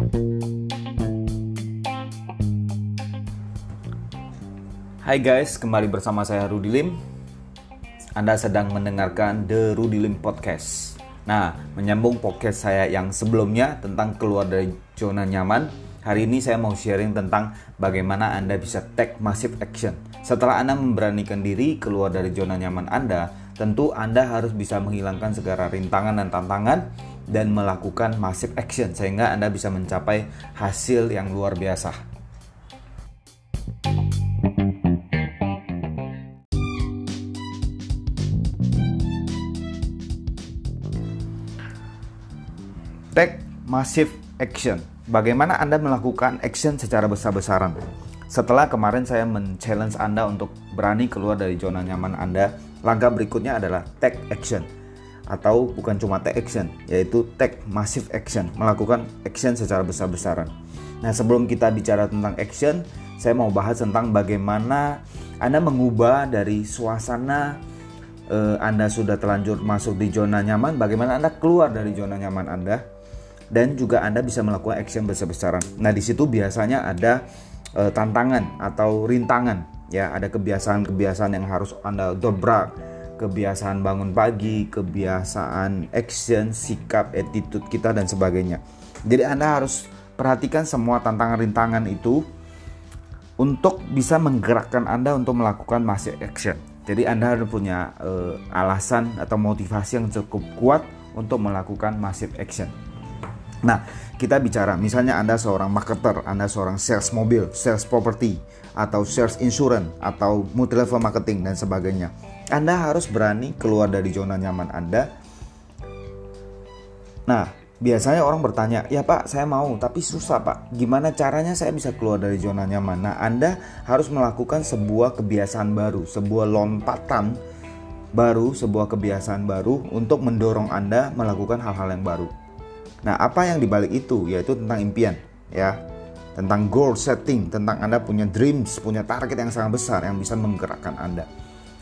Hai guys, kembali bersama saya Rudi Lim. Anda sedang mendengarkan The Rudi Lim Podcast. Nah, menyambung podcast saya yang sebelumnya tentang keluar dari zona nyaman, hari ini saya mau sharing tentang bagaimana Anda bisa take massive action. Setelah Anda memberanikan diri keluar dari zona nyaman Anda, tentu Anda harus bisa menghilangkan segala rintangan dan tantangan dan melakukan massive action sehingga Anda bisa mencapai hasil yang luar biasa. Take massive action. Bagaimana Anda melakukan action secara besar-besaran? Setelah kemarin saya men-challenge Anda untuk berani keluar dari zona nyaman Anda, langkah berikutnya adalah take action. Atau bukan cuma take action, yaitu take massive action, melakukan action secara besar-besaran. Nah, sebelum kita bicara tentang action, saya mau bahas tentang bagaimana Anda mengubah dari suasana eh, Anda sudah terlanjur masuk di zona nyaman, bagaimana Anda keluar dari zona nyaman Anda dan juga Anda bisa melakukan action besar-besaran. Nah, di situ biasanya ada e, tantangan atau rintangan ya, ada kebiasaan-kebiasaan yang harus Anda dobrak, kebiasaan bangun pagi, kebiasaan action, sikap, attitude kita dan sebagainya. Jadi Anda harus perhatikan semua tantangan rintangan itu untuk bisa menggerakkan Anda untuk melakukan massive action. Jadi Anda harus punya e, alasan atau motivasi yang cukup kuat untuk melakukan massive action. Nah, kita bicara misalnya Anda seorang marketer, Anda seorang sales mobil, sales property, atau sales insurance, atau multi level marketing dan sebagainya. Anda harus berani keluar dari zona nyaman Anda. Nah, biasanya orang bertanya, "Ya, Pak, saya mau, tapi susah, Pak. Gimana caranya saya bisa keluar dari zona nyaman?" Nah, Anda harus melakukan sebuah kebiasaan baru, sebuah lompatan baru, sebuah kebiasaan baru untuk mendorong Anda melakukan hal-hal yang baru. Nah, apa yang dibalik itu yaitu tentang impian, ya. Tentang goal setting, tentang Anda punya dreams, punya target yang sangat besar yang bisa menggerakkan Anda.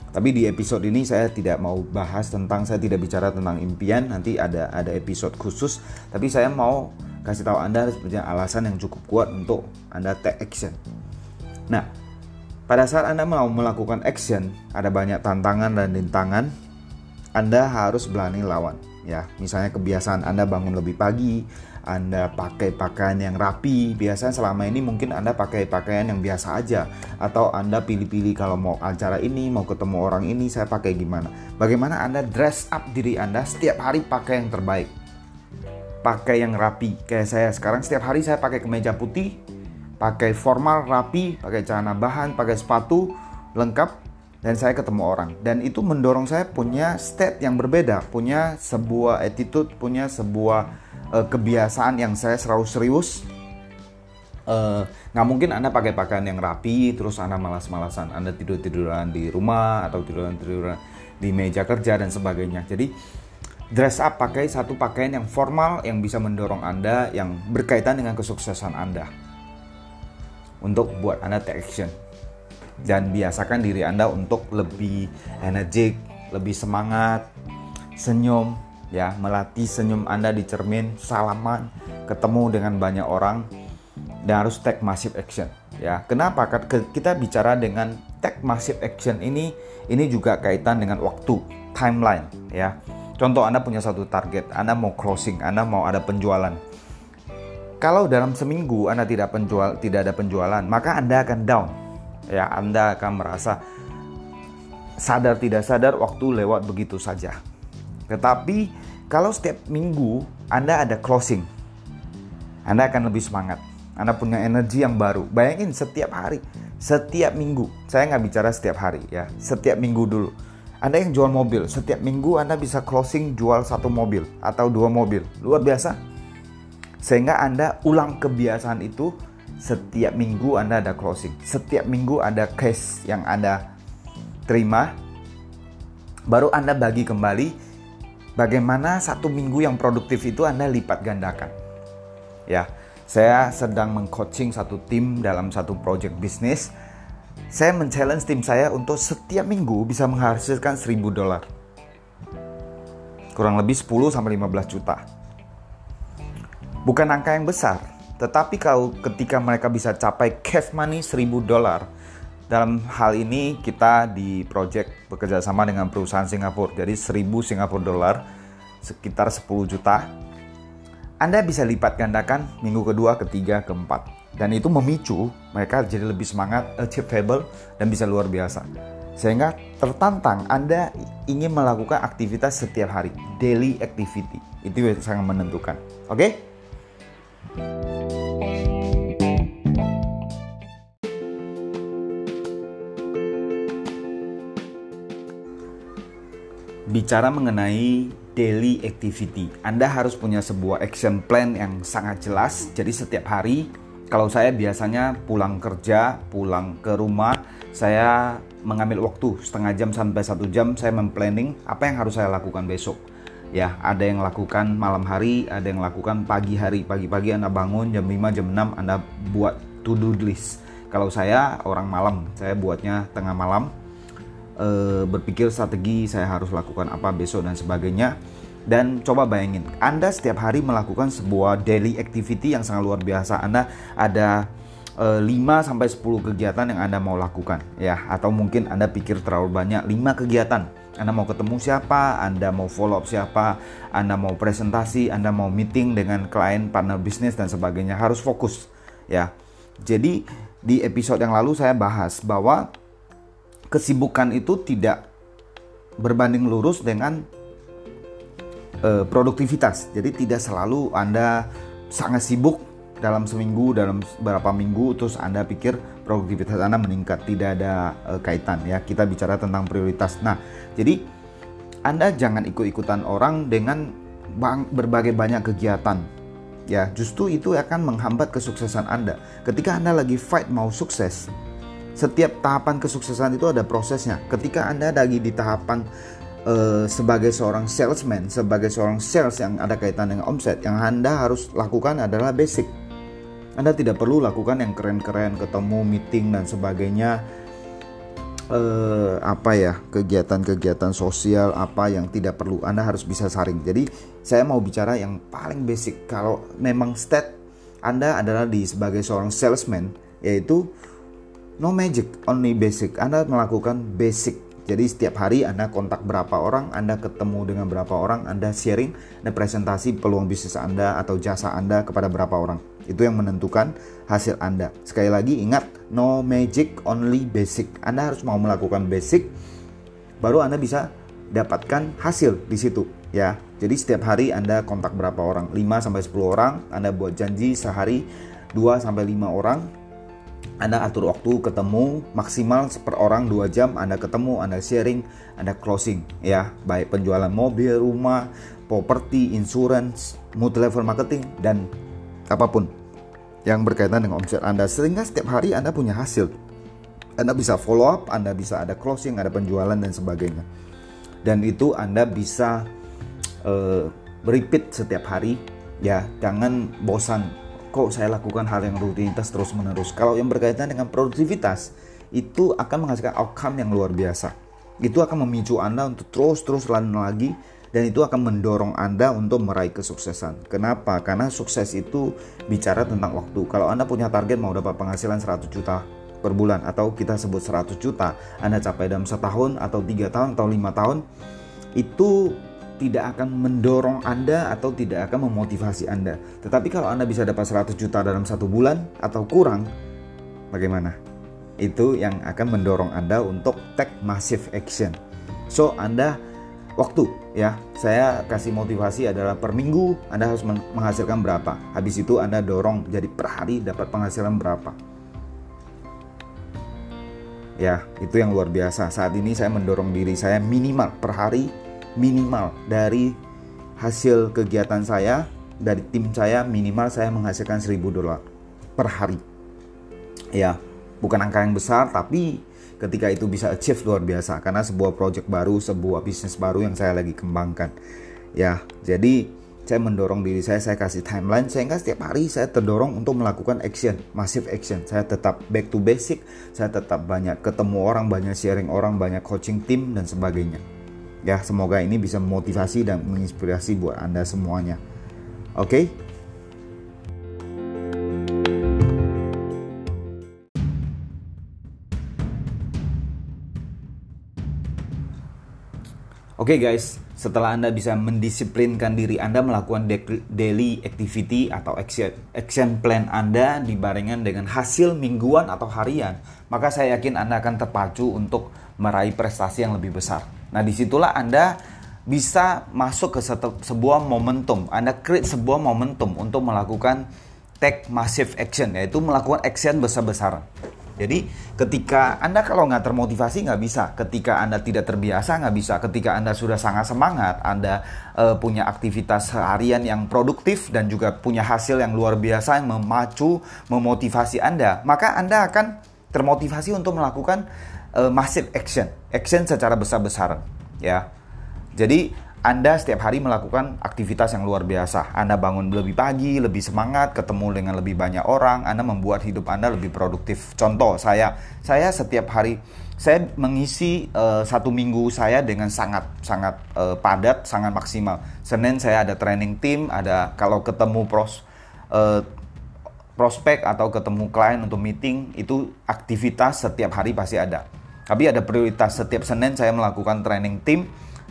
Tapi di episode ini saya tidak mau bahas tentang saya tidak bicara tentang impian, nanti ada ada episode khusus, tapi saya mau kasih tahu Anda sebenarnya alasan yang cukup kuat untuk Anda take action. Nah, pada saat Anda mau melakukan action, ada banyak tantangan dan rintangan. Anda harus berani lawan ya. Misalnya kebiasaan Anda bangun lebih pagi anda pakai pakaian yang rapi. Biasanya selama ini mungkin Anda pakai pakaian yang biasa aja. Atau Anda pilih-pilih kalau mau acara ini mau ketemu orang ini saya pakai gimana. Bagaimana Anda dress up diri Anda setiap hari pakai yang terbaik? Pakai yang rapi. Kayak saya sekarang setiap hari saya pakai kemeja putih pakai formal rapi pakai celana bahan pakai sepatu lengkap dan saya ketemu orang. Dan itu mendorong saya punya state yang berbeda punya sebuah attitude punya sebuah uh, kebiasaan yang saya selalu serius. Uh, nggak mungkin anda pakai pakaian yang rapi terus anda malas-malasan anda tidur tiduran di rumah atau tiduran tiduran di meja kerja dan sebagainya. Jadi dress up pakai satu pakaian yang formal yang bisa mendorong anda yang berkaitan dengan kesuksesan anda. Untuk buat anda take action dan biasakan diri Anda untuk lebih energik, lebih semangat, senyum ya, melatih senyum Anda di cermin, salaman, ketemu dengan banyak orang dan harus take massive action ya. Kenapa? Kita bicara dengan take massive action ini ini juga kaitan dengan waktu, timeline ya. Contoh Anda punya satu target, Anda mau closing, Anda mau ada penjualan. Kalau dalam seminggu Anda tidak penjual tidak ada penjualan, maka Anda akan down ya Anda akan merasa sadar tidak sadar waktu lewat begitu saja. Tetapi kalau setiap minggu Anda ada closing, Anda akan lebih semangat. Anda punya energi yang baru. Bayangin setiap hari, setiap minggu. Saya nggak bicara setiap hari ya, setiap minggu dulu. Anda yang jual mobil, setiap minggu Anda bisa closing jual satu mobil atau dua mobil. Luar biasa. Sehingga Anda ulang kebiasaan itu setiap minggu Anda ada closing, setiap minggu ada cash yang Anda terima, baru Anda bagi kembali bagaimana satu minggu yang produktif itu Anda lipat gandakan. Ya, saya sedang mengcoaching satu tim dalam satu project bisnis. Saya men-challenge tim saya untuk setiap minggu bisa menghasilkan 1000 dolar. Kurang lebih 10 sampai 15 juta. Bukan angka yang besar, Tetapi kalau ketika mereka bisa capai cash money 1000 dolar, dalam hal ini kita di project bekerja sama dengan perusahaan Singapura. Jadi 1000 Singapura dolar sekitar 10 juta. Anda bisa lipat gandakan minggu kedua, ketiga, keempat. Dan itu memicu mereka jadi lebih semangat, achievable, dan bisa luar biasa. Sehingga tertantang Anda ingin melakukan aktivitas setiap hari, daily activity. Itu yang sangat menentukan. Oke? Okay? Bicara mengenai daily activity, Anda harus punya sebuah action plan yang sangat jelas. Jadi setiap hari, kalau saya biasanya pulang kerja, pulang ke rumah, saya mengambil waktu setengah jam sampai satu jam saya memplanning apa yang harus saya lakukan besok. Ya, ada yang lakukan malam hari, ada yang lakukan pagi hari. Pagi-pagi Anda bangun jam 5, jam 6 Anda buat to-do list. Kalau saya orang malam, saya buatnya tengah malam e, berpikir strategi saya harus lakukan apa besok dan sebagainya. Dan coba bayangin Anda setiap hari melakukan sebuah daily activity yang sangat luar biasa. Anda ada e, eh, 5 sampai 10 kegiatan yang Anda mau lakukan ya. Atau mungkin Anda pikir terlalu banyak 5 kegiatan. Anda mau ketemu siapa, Anda mau follow up siapa, Anda mau presentasi, Anda mau meeting dengan klien, partner bisnis dan sebagainya. Harus fokus ya. Jadi di episode yang lalu saya bahas bahwa kesibukan itu tidak berbanding lurus dengan uh, produktivitas. Jadi tidak selalu Anda sangat sibuk dalam seminggu, dalam beberapa minggu terus Anda pikir produktivitas Anda meningkat. Tidak ada uh, kaitan ya. Kita bicara tentang prioritas. Nah, jadi Anda jangan ikut-ikutan orang dengan bang, berbagai banyak kegiatan. Ya, justru itu akan menghambat kesuksesan Anda. Ketika Anda lagi fight mau sukses, setiap tahapan kesuksesan itu ada prosesnya. Ketika Anda lagi di tahapan uh, sebagai seorang salesman, sebagai seorang sales yang ada kaitan dengan omset, yang Anda harus lakukan adalah basic. Anda tidak perlu lakukan yang keren-keren, ketemu, meeting dan sebagainya. Uh, apa ya kegiatan-kegiatan sosial apa yang tidak perlu Anda harus bisa saring. Jadi saya mau bicara yang paling basic. Kalau memang state Anda adalah di sebagai seorang salesman, yaitu No magic, only basic. Anda melakukan basic. Jadi setiap hari Anda kontak berapa orang, Anda ketemu dengan berapa orang, Anda sharing dan presentasi peluang bisnis Anda atau jasa Anda kepada berapa orang. Itu yang menentukan hasil Anda. Sekali lagi ingat, no magic, only basic. Anda harus mau melakukan basic, baru Anda bisa dapatkan hasil di situ ya. Jadi setiap hari Anda kontak berapa orang? 5 sampai 10 orang, Anda buat janji sehari 2 sampai 5 orang, anda atur waktu ketemu maksimal per orang 2 jam Anda ketemu, Anda sharing, Anda closing ya, baik penjualan mobil, rumah, properti, insurance, multi level marketing dan apa pun yang berkaitan dengan omset Anda sehingga setiap hari Anda punya hasil. Anda bisa follow up, Anda bisa ada closing, ada penjualan dan sebagainya. Dan itu Anda bisa uh, repeat setiap hari ya, jangan bosan kok saya lakukan hal yang rutinitas terus menerus. Kalau yang berkaitan dengan produktivitas itu akan menghasilkan outcome yang luar biasa. Itu akan memicu Anda untuk terus-terus lagi dan itu akan mendorong Anda untuk meraih kesuksesan. Kenapa? Karena sukses itu bicara tentang waktu. Kalau Anda punya target mau dapat penghasilan 100 juta per bulan atau kita sebut 100 juta, Anda capai dalam setahun atau tiga tahun atau lima tahun, itu tidak akan mendorong Anda atau tidak akan memotivasi Anda. Tetapi kalau Anda bisa dapat 100 juta dalam satu bulan atau kurang, bagaimana? Itu yang akan mendorong Anda untuk take massive action. So, Anda waktu ya, saya kasih motivasi adalah per minggu Anda harus menghasilkan berapa. Habis itu Anda dorong jadi per hari dapat penghasilan berapa. Ya, itu yang luar biasa. Saat ini saya mendorong diri saya minimal per hari minimal dari hasil kegiatan saya dari tim saya minimal saya menghasilkan 1000 dolar per hari. Ya bukan angka yang besar tapi ketika itu bisa achieve luar biasa. Karena sebuah project baru sebuah bisnis baru yang saya lagi kembangkan. Ya jadi saya mendorong diri saya saya kasih timeline sehingga setiap hari saya terdorong untuk melakukan action massive action. Saya tetap back to basic saya tetap banyak ketemu orang banyak sharing orang banyak coaching tim dan sebagainya Ya, semoga ini bisa memotivasi dan menginspirasi buat Anda semuanya. Oke? Okay? Oke okay guys, setelah Anda bisa mendisiplinkan diri Anda melakukan daily activity atau action plan Anda dibarengan dengan hasil mingguan atau harian, maka saya yakin Anda akan terpacu untuk meraih prestasi yang lebih besar. Nah, di situlah Anda bisa masuk ke sebuah momentum. Anda create sebuah momentum untuk melakukan take massive action, yaitu melakukan action besar-besaran. Jadi ketika Anda kalau nggak termotivasi nggak bisa, ketika Anda tidak terbiasa nggak bisa, ketika Anda sudah sangat semangat, Anda uh, punya aktivitas harian yang produktif dan juga punya hasil yang luar biasa yang memacu, memotivasi Anda, maka Anda akan termotivasi untuk melakukan uh, massive action, action secara besar-besaran, ya. Jadi anda setiap hari melakukan aktivitas yang luar biasa. Anda bangun lebih pagi, lebih semangat, ketemu dengan lebih banyak orang. Anda membuat hidup Anda lebih produktif. Contoh saya, saya setiap hari saya mengisi uh, satu minggu saya dengan sangat sangat uh, padat, sangat maksimal. Senin saya ada training tim, ada kalau ketemu pros uh, prospek atau ketemu klien untuk meeting itu aktivitas setiap hari pasti ada. Tapi ada prioritas setiap Senin saya melakukan training tim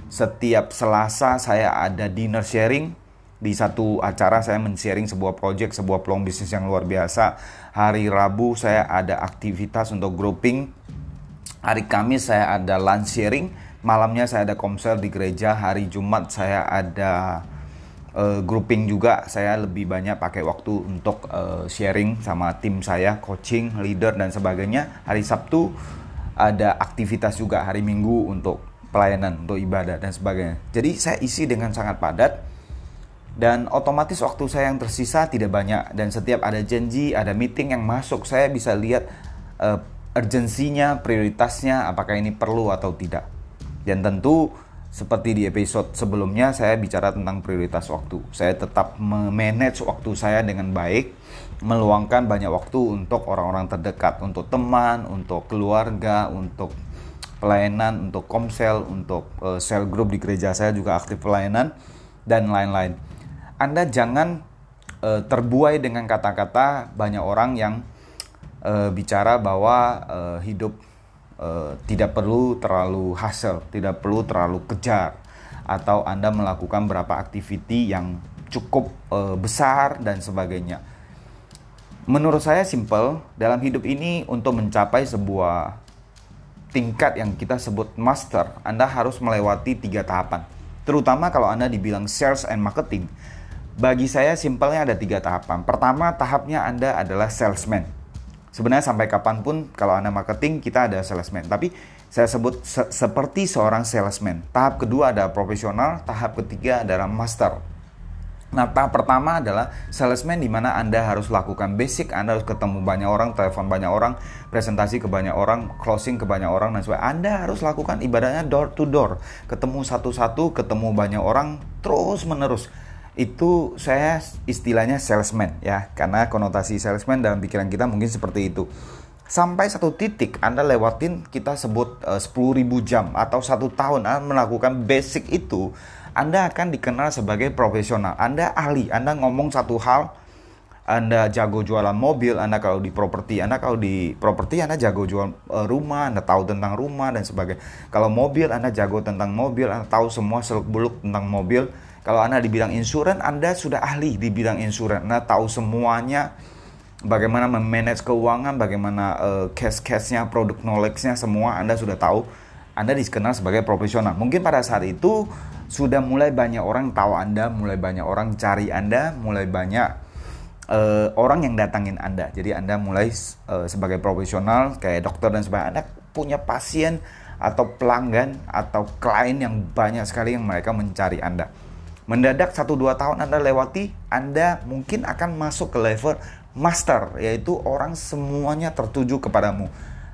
setiap Selasa saya ada dinner sharing di satu acara saya men-sharing sebuah project, sebuah peluang bisnis yang luar biasa. Hari Rabu saya ada aktivitas untuk grouping. Hari Kamis saya ada lunch sharing. Malamnya saya ada komsel di gereja. Hari Jumat saya ada uh, grouping juga. Saya lebih banyak pakai waktu untuk uh, sharing sama tim saya, coaching, leader dan sebagainya. Hari Sabtu ada aktivitas juga hari Minggu untuk pelayanan, untuk ibadah dan sebagainya. Jadi saya isi dengan sangat padat dan otomatis waktu saya yang tersisa tidak banyak dan setiap ada janji, ada meeting yang masuk, saya bisa lihat uh, urgensinya, prioritasnya, apakah ini perlu atau tidak. Dan tentu seperti di episode sebelumnya saya bicara tentang prioritas waktu. Saya tetap memanage waktu saya dengan baik, meluangkan banyak waktu untuk orang-orang terdekat, untuk teman, untuk keluarga, untuk pelayanan untuk komsel, untuk uh, sel group di gereja saya juga aktif pelayanan dan lain-lain. Anda jangan uh, terbuai dengan kata-kata banyak orang yang uh, bicara bahwa uh, hidup uh, tidak perlu terlalu hasil, tidak perlu terlalu kejar atau Anda melakukan berapa aktiviti yang cukup uh, besar dan sebagainya. Menurut saya simple dalam hidup ini untuk mencapai sebuah tingkat yang kita sebut master, Anda harus melewati tiga tahapan. Terutama kalau Anda dibilang sales and marketing. Bagi saya simpelnya ada tiga tahapan. Pertama tahapnya Anda adalah salesman. Sebenarnya sampai kapan pun kalau Anda marketing kita ada salesman. Tapi saya sebut se seperti seorang salesman. Tahap kedua ada profesional, tahap ketiga adalah master. Nah, tahap pertama adalah salesman di mana Anda harus lakukan basic, Anda harus ketemu banyak orang, telepon banyak orang, presentasi ke banyak orang, closing ke banyak orang dan sebagainya. Anda harus lakukan ibadahnya door to door, ketemu satu-satu, ketemu banyak orang terus menerus. Itu saya istilahnya salesman ya, karena konotasi salesman dalam pikiran kita mungkin seperti itu. Sampai satu titik Anda lewatin kita sebut eh, uh, 10.000 jam atau satu tahun Anda melakukan basic itu anda akan dikenal sebagai profesional. Anda ahli, Anda ngomong satu hal, Anda jago jualan mobil, Anda kalau di properti, Anda kalau di properti Anda jago jual uh, rumah, Anda tahu tentang rumah dan sebagainya. Kalau mobil, Anda jago tentang mobil, Anda tahu semua seluk-beluk tentang mobil. Kalau Anda di bidang insuran, Anda sudah ahli di bidang insuran. Anda tahu semuanya bagaimana memanage keuangan, bagaimana uh, cash-cashnya, produk knowledge-nya semua Anda sudah tahu. Anda dikenal sebagai profesional. Mungkin pada saat itu sudah mulai banyak orang tahu Anda, mulai banyak orang cari Anda, mulai banyak uh, orang yang datangin Anda. Jadi Anda mulai uh, sebagai profesional kayak dokter dan sebagainya, Anda punya pasien atau pelanggan atau klien yang banyak sekali yang mereka mencari Anda. Mendadak 1-2 tahun Anda lewati, Anda mungkin akan masuk ke level master, yaitu orang semuanya tertuju kepadamu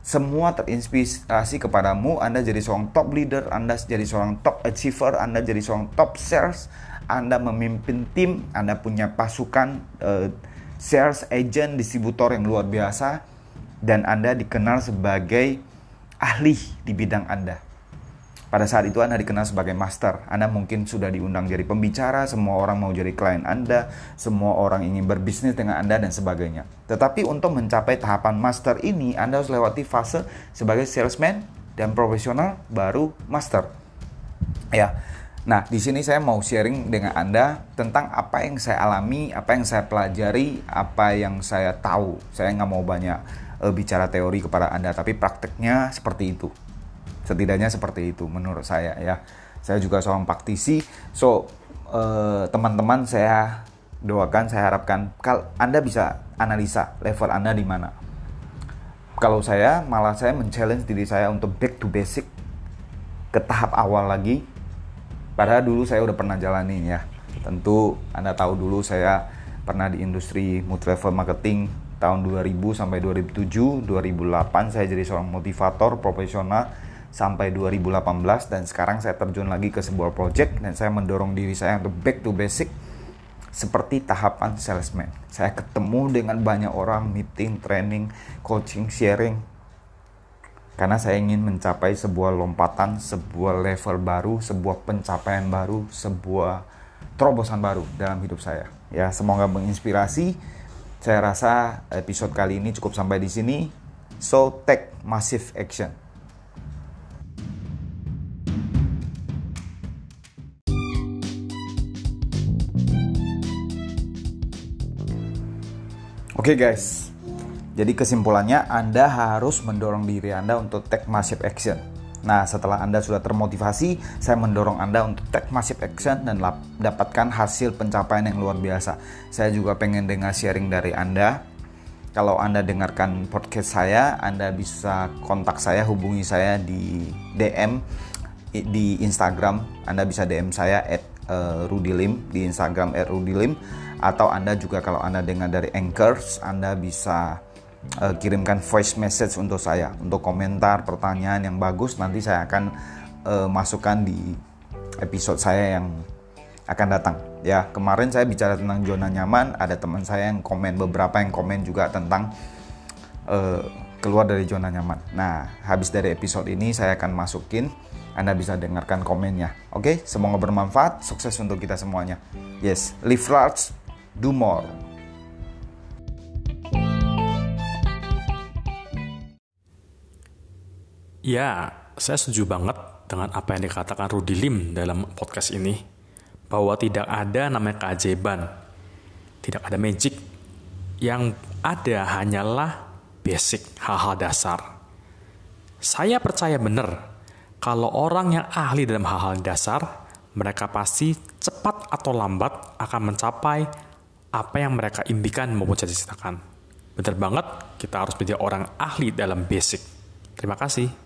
semua terinspirasi kepadamu. Anda jadi seorang top leader, Anda jadi seorang top achiever, Anda jadi seorang top sales, Anda memimpin tim, Anda punya pasukan uh, sales agent, distributor yang luar biasa, dan Anda dikenal sebagai ahli di bidang Anda. Pada saat itu Anda dikenal sebagai master. Anda mungkin sudah diundang jadi pembicara, semua orang mau jadi klien Anda, semua orang ingin berbisnis dengan Anda dan sebagainya. Tetapi untuk mencapai tahapan master ini, Anda harus lewati fase sebagai salesman dan profesional baru master. Ya. Nah, di sini saya mau sharing dengan Anda tentang apa yang saya alami, apa yang saya pelajari, apa yang saya tahu. Saya nggak mau banyak uh, bicara teori kepada Anda, tapi prakteknya seperti itu. Setidaknya seperti itu menurut saya ya. Saya juga seorang praktisi, so uh, teman-teman saya doakan, saya harapkan kalau Anda bisa analisa level Anda di mana. Kalau saya malah saya men-challenge diri saya untuk back to basic ke tahap awal lagi Padahal dulu saya udah pernah jalanin ya. Tentu Anda tahu dulu saya pernah di industri multi level marketing tahun 2000 sampai 2007, 2008 saya jadi seorang motivator profesional sampai 2018 dan sekarang saya terjun lagi ke sebuah project dan saya mendorong diri saya untuk back to basic seperti tahapan salesman. Saya ketemu dengan banyak orang, meeting, training, coaching, sharing, karena saya ingin mencapai sebuah lompatan, sebuah level baru, sebuah pencapaian baru, sebuah terobosan baru dalam hidup saya. Ya, semoga menginspirasi. Saya rasa episode kali ini cukup sampai di sini. So, take massive action. Oke okay guys, jadi kesimpulannya Anda harus mendorong diri Anda untuk take massive action. Nah, setelah Anda sudah termotivasi, saya mendorong Anda untuk take massive action dan dapatkan hasil pencapaian yang luar biasa. Saya juga pengen dengar sharing dari Anda. Kalau Anda dengarkan podcast saya, Anda bisa kontak saya, hubungi saya di DM di Instagram. Anda bisa DM saya at uh, Rudilim di Instagram at Rudilim atau Anda juga kalau Anda dengar dari Anchors, Anda bisa uh, kirimkan voice message untuk saya. Untuk komentar pertanyaan yang bagus nanti saya akan uh, masukkan di episode saya yang akan datang. Ya kemarin saya bicara tentang zona nyaman. Ada teman saya yang komen beberapa yang komen juga tentang uh, keluar dari zona nyaman. Nah habis dari episode ini saya akan masukin. Anda bisa dengarkan komennya. Oke okay? semoga bermanfaat. Sukses untuk kita semuanya. Yes live large do more Ya, saya setuju banget dengan apa yang dikatakan Rudy Lim dalam podcast ini. Bahwa tidak ada namanya keajaiban. Tidak ada magic. Yang ada hanyalah basic, hal-hal dasar. Saya percaya benar kalau orang yang ahli dalam hal-hal dasar, mereka pasti cepat atau lambat akan mencapai apa yang mereka impikan maupun cita-citakan. Benar banget, kita harus menjadi orang ahli dalam basic. Terima kasih.